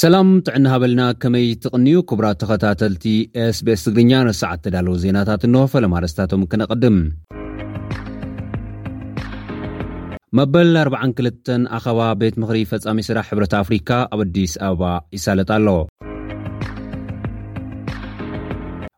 ሰላም ጥዕና ሃበልና ከመይ ትቕንዩ ክቡራት ተኸታተልቲ ስቤስ ትግርኛ ንሰዓት ተዳለዉ ዜናታት እንሆ ፈለማ ኣረስታቶም ክነቕድም መበል 42 ኣኸባ ቤት ምክሪ ፈፃሚ ስራሕ ሕብረት ኣፍሪካ ኣብ ኣዲስ ኣበባ ይሳለጥ ኣሎ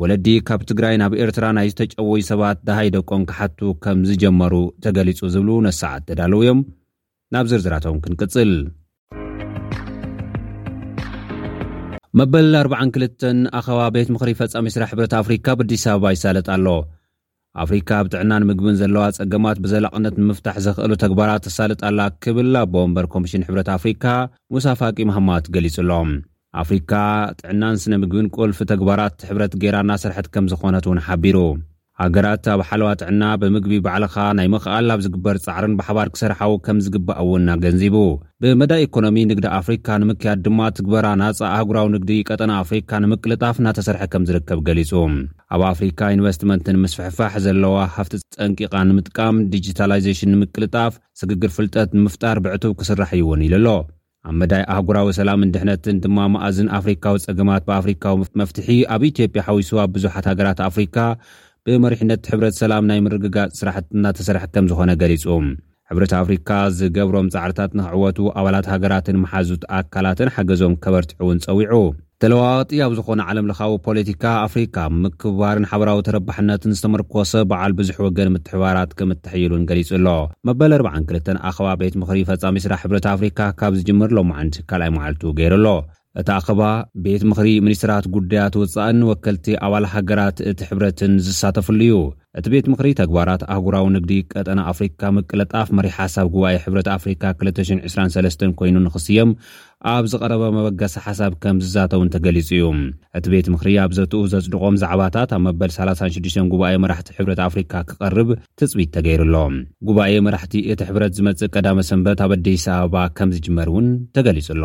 ወለዲ ካብ ትግራይ ናብ ኤርትራ ናይ ዝተጨወዩ ሰባት ደሃይ ደቆም ክሓቱ ከም ዝጀመሩ ተገሊጹ ዝብሉ ነሰዓት ተዳለዉ እዮም ናብ ዝርዝራቶም ክንቅጽል መበል ኣርባዓን ክልተን ኣኸባ ቤት ምኽሪ ፈጻሚ ስራሕ ሕብረት ኣፍሪካ ብኣዲስ ኣበባ ይሳለጥ ኣሎ ኣፍሪካ ኣብ ጥዕናን ምግብን ዘለዋ ፀገማት ብዘላቕነት ንምፍታሕ ዘኽእሉ ተግባራት ተሳልጥ ኣላ ክብል ኣቦ ወንበር ኮሚሽን ሕብረት ኣፍሪካ ሙሳ ፋቂ ማሃማት ገሊፁ ኣሎ። ኣፍሪካ ጥዕናን ስነ ምግብን ቁልፊ ተግባራት ሕብረት ገይራ እናሰርሐት ከምዝኾነት እውን ሓቢሩ። ሃገራት ኣብ ሓለዋ ጥዕና ብምግቢ ባዕልኻ ናይ ምኽኣል ኣብ ዝግበር ፃዕርን ብሓባር ክሰርሓው ከምዝግባእ እውን ኣገንዚቡ። ብመዳይ ኢኮኖሚ ንግዲ ኣፍሪካ ንምክያድ ድማ ትግበራ ናፃ ኣህጉራዊ ንግዲ ቀጠና ኣፍሪካ ንምቅልጣፍ እናተሰርሐ ከምዝርከብ ገሊፁ። ኣብ ኣፍሪካ ኢንቨስትመንት ንምስፍሕፋሕ ዘለዋ ሃፍቲ ፀንቂቓ ንምጥቃም፣ ዲጂታላይዜሽን ንምቅልጣፍ፣ ስግግር ፍልጠት ንምፍጣር ብዕቱብ ክስራሕ እዩ እውን ኢሉ ኣሎ። ኣብ መዳይ ኣህጉራዊ ሰላምን ድሕነትን ድማ መኣዝን ኣፍሪካዊ ፀገማት ብኣፍሪካዊ መፍትሒ ኣብ ኢትዮጵያ ሓዊሱ ኣብ ብዙሓት ሃገራት ኣፍሪካ ብመሪሕነት ሕብረት ሰላም ናይ ምርግጋፅ ስራሕቲ እናተሰርሐ ከምዝኾነ ገሊፁ። ሕብረት ኣፍሪካ ዝገብሮም ፃዕርታት ንክዕወቱ ኣባላት ሃገራትን መሓዙት ኣካላትን ሓገዞም ከበርትዑ እውን ፀዊዑ። ተለዋዋጢ ኣብ ዝኾነ ዓለም ለኻዊ ፖለቲካ፣ ኣፍሪካ ኣብ ምክብባርን ሓበራዊ ተረባሕነትን ዝተመርኮሰ በዓል ብዙሕ ወገን ምትሕብባራት ከምእተሕይል እውን ገሊፁ ኣሎ። መበል ኣርብዓን ክልተን ኣኸባ ቤት ምኽሪ ፈፃሚ ስራሕ ሕብረት ኣፍሪካ ካብ ዝጅምር ሎማዕንቲ ካልኣይ መዓልቱ ገይሩ ኣሎ። እቲ ኣኸባ ቤት ምኽሪ ሚኒስትራት ጉዳያት ወፃእን ወከልቲ ኣባል ሃገራት እቲ ሕብረትን ዝሳተፍሉ እዩ። እቲ ቤት ምኽሪ ተግባራት ኣህጉራዊ ንግዲ ቀጠና ኣፍሪካ ምቅልጣፍ መሪሕ ሓሳብ ጉባኤ ሕብረት ኣፍሪካ ክልተ ሽሕን ዕስራን ሰለስተን ኮይኑ ንክስየም ኣብ ዝቐረበ መበገሲ ሓሳብ ከምዝዛተ እውን ተገሊፁ እዩ። እቲ ቤት ምኽሪ ኣብ ዘትኡ ዘፅድቖም ዛዕባታት ኣብ መበል ሰላሳን ሽዱሽተን ጉባኤ መራሕቲ ሕብረት ኣፍሪካ ክቐርብ ትፅቢት ተገይሩ ኣሎ። ጉባኤ መራሕቲ እቲ ሕብረት ዝመፅእ ቀዳመ ሰንበት ኣብ ኣዲስ ኣበባ ከምዝጅመር እውን ተገሊፁ ኣሎ።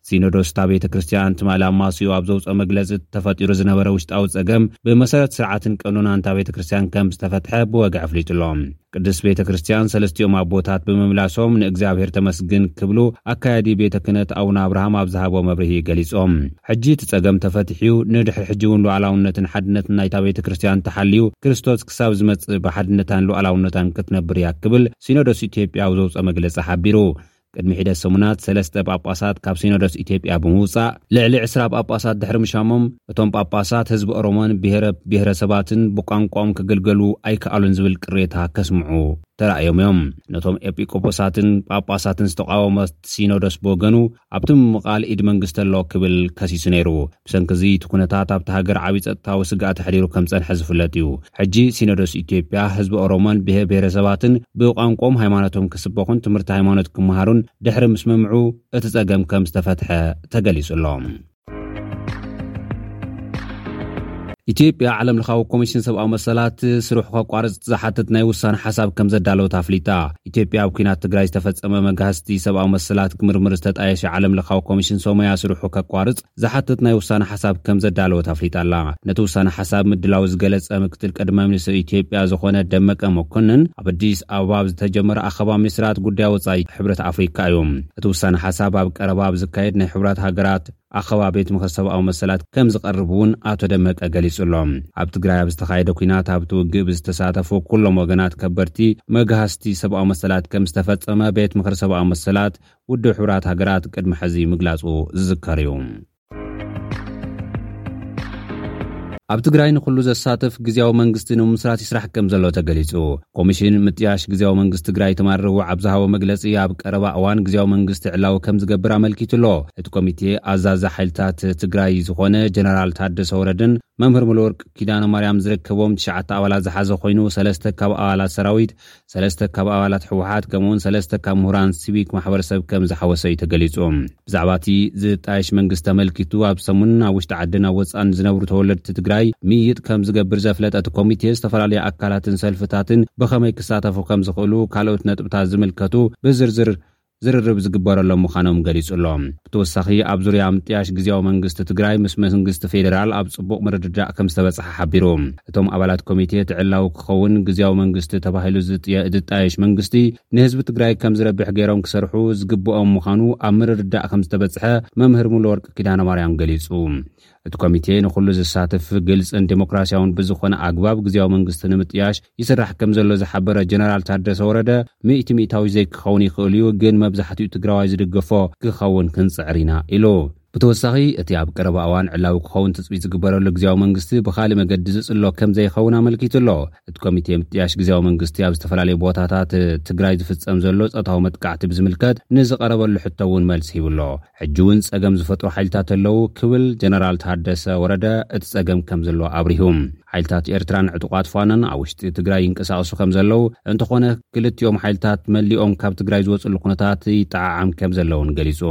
ሲኖዶስ እታ ቤተ ክርስቲያን ትማሊ ኣማስይኡ ኣብ ዘውጽኦ መግለጺ እቲ ተፈጢሩ ዝነበረ ውሽጣዊ ጸገም ብመሰረት ስርዓትን ቀኖናን እታ ቤተ ክርስቲያን ከም ዝተፈትሐ ብወግዒ ኣፍሊጡ ኣሎ። ቅድስት ቤተ ክርስቲያን ሰለስቲኦም ኣቦታት ብምምላሶም ንእግዚኣብሔር ተመስግን ክብሉ ኣካያዲ ቤተ ክህነት ኣቡነ ኣብርሃም ኣብ ዝሃብዎ መብርሂ ገሊጾም። ሕጂ እቲ ጸገም ተፈቲሑ'ዩ፣ ንድሕሪ ሕጂ እውን ሉዓላውነትን ሓድነትን ናይታ ቤተ ክርስቲያን ተሓልዩ ክርስቶስ ክሳብ ዝመጽእ ብሓድነታን ሉዓላውነታን ክትነብር እያ ክብል ሲኖዶስ ኢትዮጵያ ኣብ ዘውጽኦ መግለጺ ሓቢሩ። ቅድሚ ሒደት ሰሙናት ሰለስተ ጳጳሳት ካብ ሲኖዶስ ኢትዮጵያ ብምውጻእ ልዕሊ ዕስራ ጳጳሳት ድሕሪ ምሻሞም እቶም ጳጳሳት ህዝቢ ኦሮሞን ብሄረ ብሄረሰባትን ብቋንቋኦም ክግልገሉ ኣይከኣሉን ዝብል ቅሬታ ከስምዑ ተራእዮም እዮም። ነቶም ኤጲቆጶሳትን ጳጳሳትን ዝተቓወመ ሲኖዶስ ብወገኑ ኣብቲ ምምቓል ኢድ መንግስቲ ኣሎ ክብል ከሲሱ ነይሩ። ብሰንኪ እዚ እቲ ኩነታት ኣብታ ሃገር ዓብይ ፀጥታዊ ስግኣት ኣሕዲሩ ከምፀንሐ ዝፍለጥ እዩ። ሕጂ ሲኖዶስ ኢትዮጵያ ህዝቢ ኦሮሞን ብሄር ብሄረሰባትን ብቋንቆኦም ሃይማኖቶም ክስበኹን ትምህርቲ ሃይማኖት ክመሃሩን ድሕሪ ምስምምዑ እቲ ፀገም ከምዝተፈትሐ ተገሊፁ ኣሎ። ኢትዮጵያ ዓለምለኻዊ ኮሚሽን ሰብኣዊ መሰላት ስርሑ ከቋርፅ ዝሓትት ናይ ውሳነ ሓሳብ ከምዘዳለወት ኣፍሊጣ። ኢትዮጵያ ኣብ ኲናት ትግራይ ዝተፈፀመ መጋህስቲ ሰብኣዊ መሰላት ክምርምር ዝተጣየሸ ዓለምለኻዊ ኮሚሽን ሶመያ ስርሑ ከቋርፅ ዝሓትት ናይ ውሳነ ሓሳብ ከም ዘዳለወት ኣፍሊጣ ኣላ። ነቲ ውሳነ ሓሳብ ምድላዉ ዝገለጸ ምክትል ቀዳማይ ሚኒስትር ኢትዮጵያ ዝኾነ ደመቀ መኮንን ኣብ ኣዲስ ኣበባ ኣብ ዝተጀመረ ኣኸባ ሚኒስትራት ጉዳይ ወጻኢ ሕብረት ኣፍሪካ እዩ። እቲ ውሳነ ሓሳብ ኣብ ቀረባ ኣብ ዝካየድ ናይ ሕቡራት ሃገራት ኣኸባ ቤት ምኽሪ ሰብኣዊ መሰላት ከም ዝቐርብ እውን ኣቶ ደመቀ ገሊጹ ኣሎ። ኣብ ትግራይ ኣብ ዝተኻየደ ኲናት ኣብቲ ውግእ ብዝተሳተፉ ኩሎም ወገናት ከበድቲ መግሃስቲ ሰብኣዊ መሰላት ከም ዝተፈጸመ ቤት ምኽሪ ሰብኣዊ መሰላት ውድብ ሕቡራት ሃገራት ቅድሚ ሕዚ ምግላጹ ዝዝከር እዩ። ኣብ ትግራይ ንኹሉ ዘሳትፍ ግዝያዊ መንግስቲ ንምምስራት ይስራሕ ከምዘሎ ተገሊጹ። ኮሚሽን ምጥያሽ ግዝያዊ መንግስቲ ትግራይ ትማሊ ረቡዕ ኣብ ዝሃቦ መግለጺ ኣብ ቀረባ እዋን ግዝያዊ መንግስቲ ዕላዊ ከምዝገብር ኣመልኪቱ ኣሎ። እቲ ኮሚቴ ኣዛዚ ሓይልታት ትግራይ ዝኾነ ጀነራል ታደሰ ወረደን መምህር ሙሉወርቅ ኪዳነማርያም ዝርከቦም ትሽዓተ ኣባላት ዝሓዘ ኮይኑ ሰለስተ ካብ ኣባላት ሰራዊት ሰለስተ ካብ ኣባላት ህወሓት ከምኡ'ውን ሰለስተ ካብ ምሁራን ሲቪክ ማሕበረሰብ ከም ዝሓወሰ'ዩ ተገሊፁ። ብዛዕባ'ቲ ዝጣየሽ መንግስቲ ተመልኪቱ ኣብ ሰሙን ኣብ ውሽጢ ዓድን ኣብ ወፃእን ዝነብሩ ተወለድቲ ትግራይ ምይይጥ ከም ዝገብር ዘፍለጠ እቲ ኮሚቴ ዝተፈላለዩ ኣካላትን ሰልፍታትን ብኸመይ ክሳተፉ ከም ዝኽእሉ ካልኦት ነጥብታት ዝምልከቱ ብዝርዝር ዝርርብ ዝግበረሎም ምዃኖም ገሊፁ'ሎ። ብተወሳኺ ኣብ ዙርያ ምጥያሽ ግዝያዊ መንግስቲ ትግራይ ምስ መንግስቲ ፌዴራል ኣብ ፅቡቕ ምርድዳእ ከምዝተበፅሐ ሓቢሩ። እቶም ኣባላት ኮሚቴ እቲ ዕላዊ ክኸውን ግዝያዊ መንግስቲ ተባሂሉ ዝጣየሽ መንግስቲ ንህዝቢ ትግራይ ከምዝረብሕ ገይሮም ክሰርሑ ዝግበኦም ምዃኑ ኣብ ምርድዳእ ከምዝተበፅሐ መምህር ሙሉወርቅ ኪዳነማርያም ገሊፁ። እቲ ኮሚቴ ንኹሉ ዘሳትፍ፣ ግልፅን ዴሞክራሲያውን ብዝኾነ ኣግባብ ግዝያዊ መንግስቲ ንምጥያሽ ይስራሕ ከምዘሎ ዝሓበረ ጀነራል ታደሰ ወረደ ሚእቲ ሚእታዊ ዘይክኸውን ይኽእል ዩ ግን መብዛሕቲኡ ትግራዋይ ዝድገፎ ክኸውን ክንፅዕር ኢና ኢሉ። ብተወሳኺ እቲ ኣብ ቀረባ እዋን ዕላዊ ክኸውን ትፅቢት ዝግበረሉ ግዝያዊ መንግስቲ ብኻሊእ መገዲ ዝፅሎ ከምዘይኸውን ኣመልኪቱ ኣሎ። እቲ ኮሚቴ ምጥያሽ ግዝያዊ መንግስቲ ኣብ ዝተፈላለዩ ቦታታት ትግራይ ዝፍፀም ዘሎ ፆታዊ መጥቃዕቲ ብዝምልከት ንዝቐረበሉ ሕቶ ውን መልሲ ሂቡ ኣሎ። ሕጂ እውን ፀገም ዝፈጥሩ ሓይልታት ኣለዉ ክብል ጀነራል ታደሰ ወረደ እቲ ፀገም ከምዘሎ ኣብሪሁ። ሓይልታት ኤርትራን ዕጡቓት ፋኖን ኣብ ውሽጢ ትግራይ ይንቀሳቐሱ ከምዘለዉ እንተኾነ ክልቲኦም ሓይልታት መሊኦም ካብ ትግራይ ዝወፅሉ ኩነታት ይጠዓዓም ከምዘለ እውን ገሊፁ።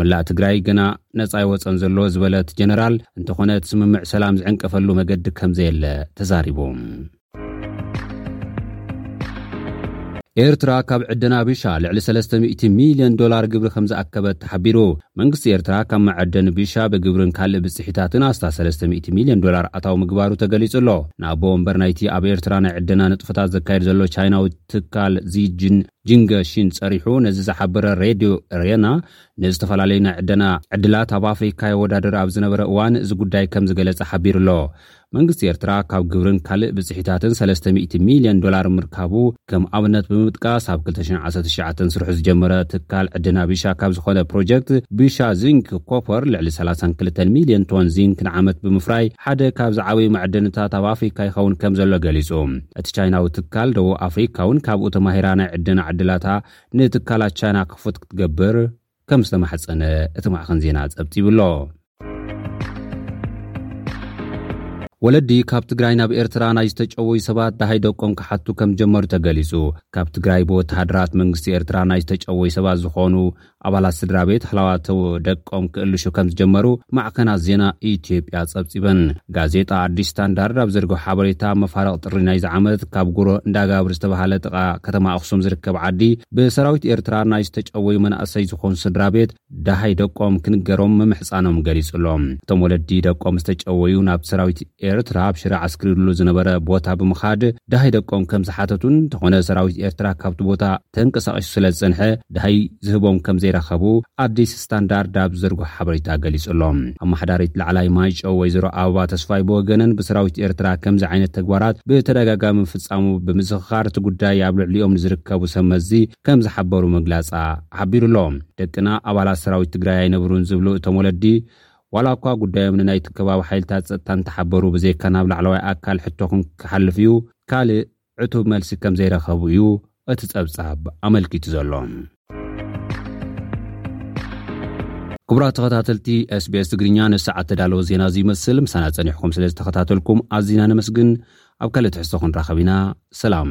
መላእ ትግራይ ገና ነፃ ኣይወፀን ዘሎ ዝበለ እቲ ጀነራል እንተኾነ እቲ ስምምዕ ሰላም ዝዕንቀፈሉ መገዲ ከምዘየለ ተዛሪቡ። ኤርትራ ካብ ዕደና ቢሻ ልዕሊ 300 ሚልዮን ዶላር ግብሪ ከም ዝኣከበት ተሓቢሩ። መንግስቲ ኤርትራ ካብ መዐደኒ ቢሻ ብግብርን ካልእ ብጽሒታትን ኣስታት 300 ሚልዮን ዶላር ኣታዊ ምግባሩ ተገሊጹ ኣሎ። ንኣቦ ወንበር ናይቲ ኣብ ኤርትራ ናይ ዕደና ንጥፈታት ዘካይድ ዘሎ ቻይናዊ ትካል ዚጅን ጂንገ ሺን ጸሪሑ ነዚ ዝሓበረ ሬድዮ ሬና ንዝተፈላለዩ ናይ ዕደና ዕድላት ኣብ ኣፍሪካ የወዳድር ኣብ ዝነበረ እዋን እዚ ጉዳይ ከም ዝገለጸ ሓቢሩ ኣሎ። መንግስቲ ኤርትራ ካብ ግብርን ካልእ ብጽሒታትን ሰለስተ ሚእቲ ሚልዮን ዶላር ምርካቡ ከም ኣብነት ብምጥቃስ ኣብ ክልተ ሽሕን ዓሰርተ ትሽዓተን ስርሑ ዝጀመረ ትካል ዕደና ቢሻ ካብ ዝኾነ ፕሮጀክት ቢሻ ዚንክ ኮፐር ልዕሊ ሰላሳን ክልተን ሚልዮን ቶን ዚንክ ንዓመት ብምፍራይ ሓደ ካብ ዝዓብዩ መዐደኒታት ኣብ ኣፍሪካ ይኸውን ከምዘሎ ገሊጹ። እቲ ቻይናዊ ትካል ደቡብ ኣፍሪካ'ውን ካብኡ ተማሂራ ናይ ዕደና ዕድላታ ንትካላት ቻይና ክፉት ክትገብር ከም ዝተማሕጸነ እቲ ማዕኸን ዜና ጸብጺቡ'ሎ። ወለዲ ካብ ትግራይ ናብ ኤርትራ ናይ ዝተጨወዩ ሰባት ደሃይ ደቆም ክሓቱ ከም ዝጀመሩ ተገሊጹ። ካብ ትግራይ ብወተሃደራት መንግስቲ ኤርትራ ናይ ዝተጨወዩ ሰባት ዝኾኑ ኣባላት ስድራ ቤት ሃላዋት ደቆም ክእልሹ ከም ዝጀመሩ ማዕከናት ዜና ኢትዮጵያ ጸብጺበን። ጋዜጣ ኣዲስ ስታንዳርድ ኣብ ዘርግሖ ሓበሬታ፣ ኣብ መፋርቕ ጥሪ ናይዚ ዓመት፣ ካብ ጉሮ እንዳጋብር ዝተባህለ ጥቓ ከተማ ኣኽሱም ዝርከብ ዓዲ፣ ብሰራዊት ኤርትራ ናይ ዝተጨወዩ መናእሰይ ዝኾኑ ስድራቤት፣ ደሃይ ደቆም ክንገሮም ምምሕጻኖም ገሊጹ'ሎ። እቶም ወለዲ፣ ደቆም ዝተጨወዩ ናብቲ ሰራዊት ኤርትራ ኣብ ሽረ ዓስኪርሉ ዝነበረ ቦታ ብምኻድ ደሃይ ደቆም ከም ዝሓተቱን፣ እንተኾነ ሰራዊት ኤርትራ ካብቲ ቦታ ተንቀሳቒሱ ስለ ዝጸንሐ ደሃይ ዝህቦም ከም ዘይረኸቡ ኣዲስ ስታንዳርድ ኣብ ዝዘርግሖ ሓበሬታ ገሊጹ'ሎ። ኣመሓዳሪት ላዕላይ ማይጨው ወይዘሮ ኣበባ ተስፋይ ብወገነን ብሰራዊት ኤርትራ ከምዚ ዓይነት ተግባራት ብተደጋጋሚ ምፍጻሙ ብምዝኽኻር እቲ ጉዳይ ኣብ ልዕሊኦም ንዝርከቡ ሰብ መዚ ከም ዝሓበሩ ምግላጻ ሓቢሩ'ሎ። ደቅና ኣባላት ሰራዊት ትግራይ ኣይነብሩን ዝብሉ እቶም ወለዲ ዋላ'ኳ ጉዳዮም ንናይቲ ከባቢ ሓይልታት ጸጥታ እንተሓበሩ ብዘይካ ናብ ላዕለዋይ ኣካል ሕቶኹም ክሓልፍ'ዩ ካልእ ዕቱብ መልሲ ከም ዘይረኸቡ እዩ እቲ ጸብጻብ ኣመልኪቱ ዘሎ። ክቡራት ተኸታተልቲ SBS ትግርኛ ነዚ ሰዓት ተዳለወ ዜና እዚ ይመስል። ምሳና ጸኒሕኩም ስለ ዝተኸታተልኩም ኣዚና ነመስግን። ኣብ ካልእ ትሕዝቶ ክንራኸብ ኢና። ሰላም።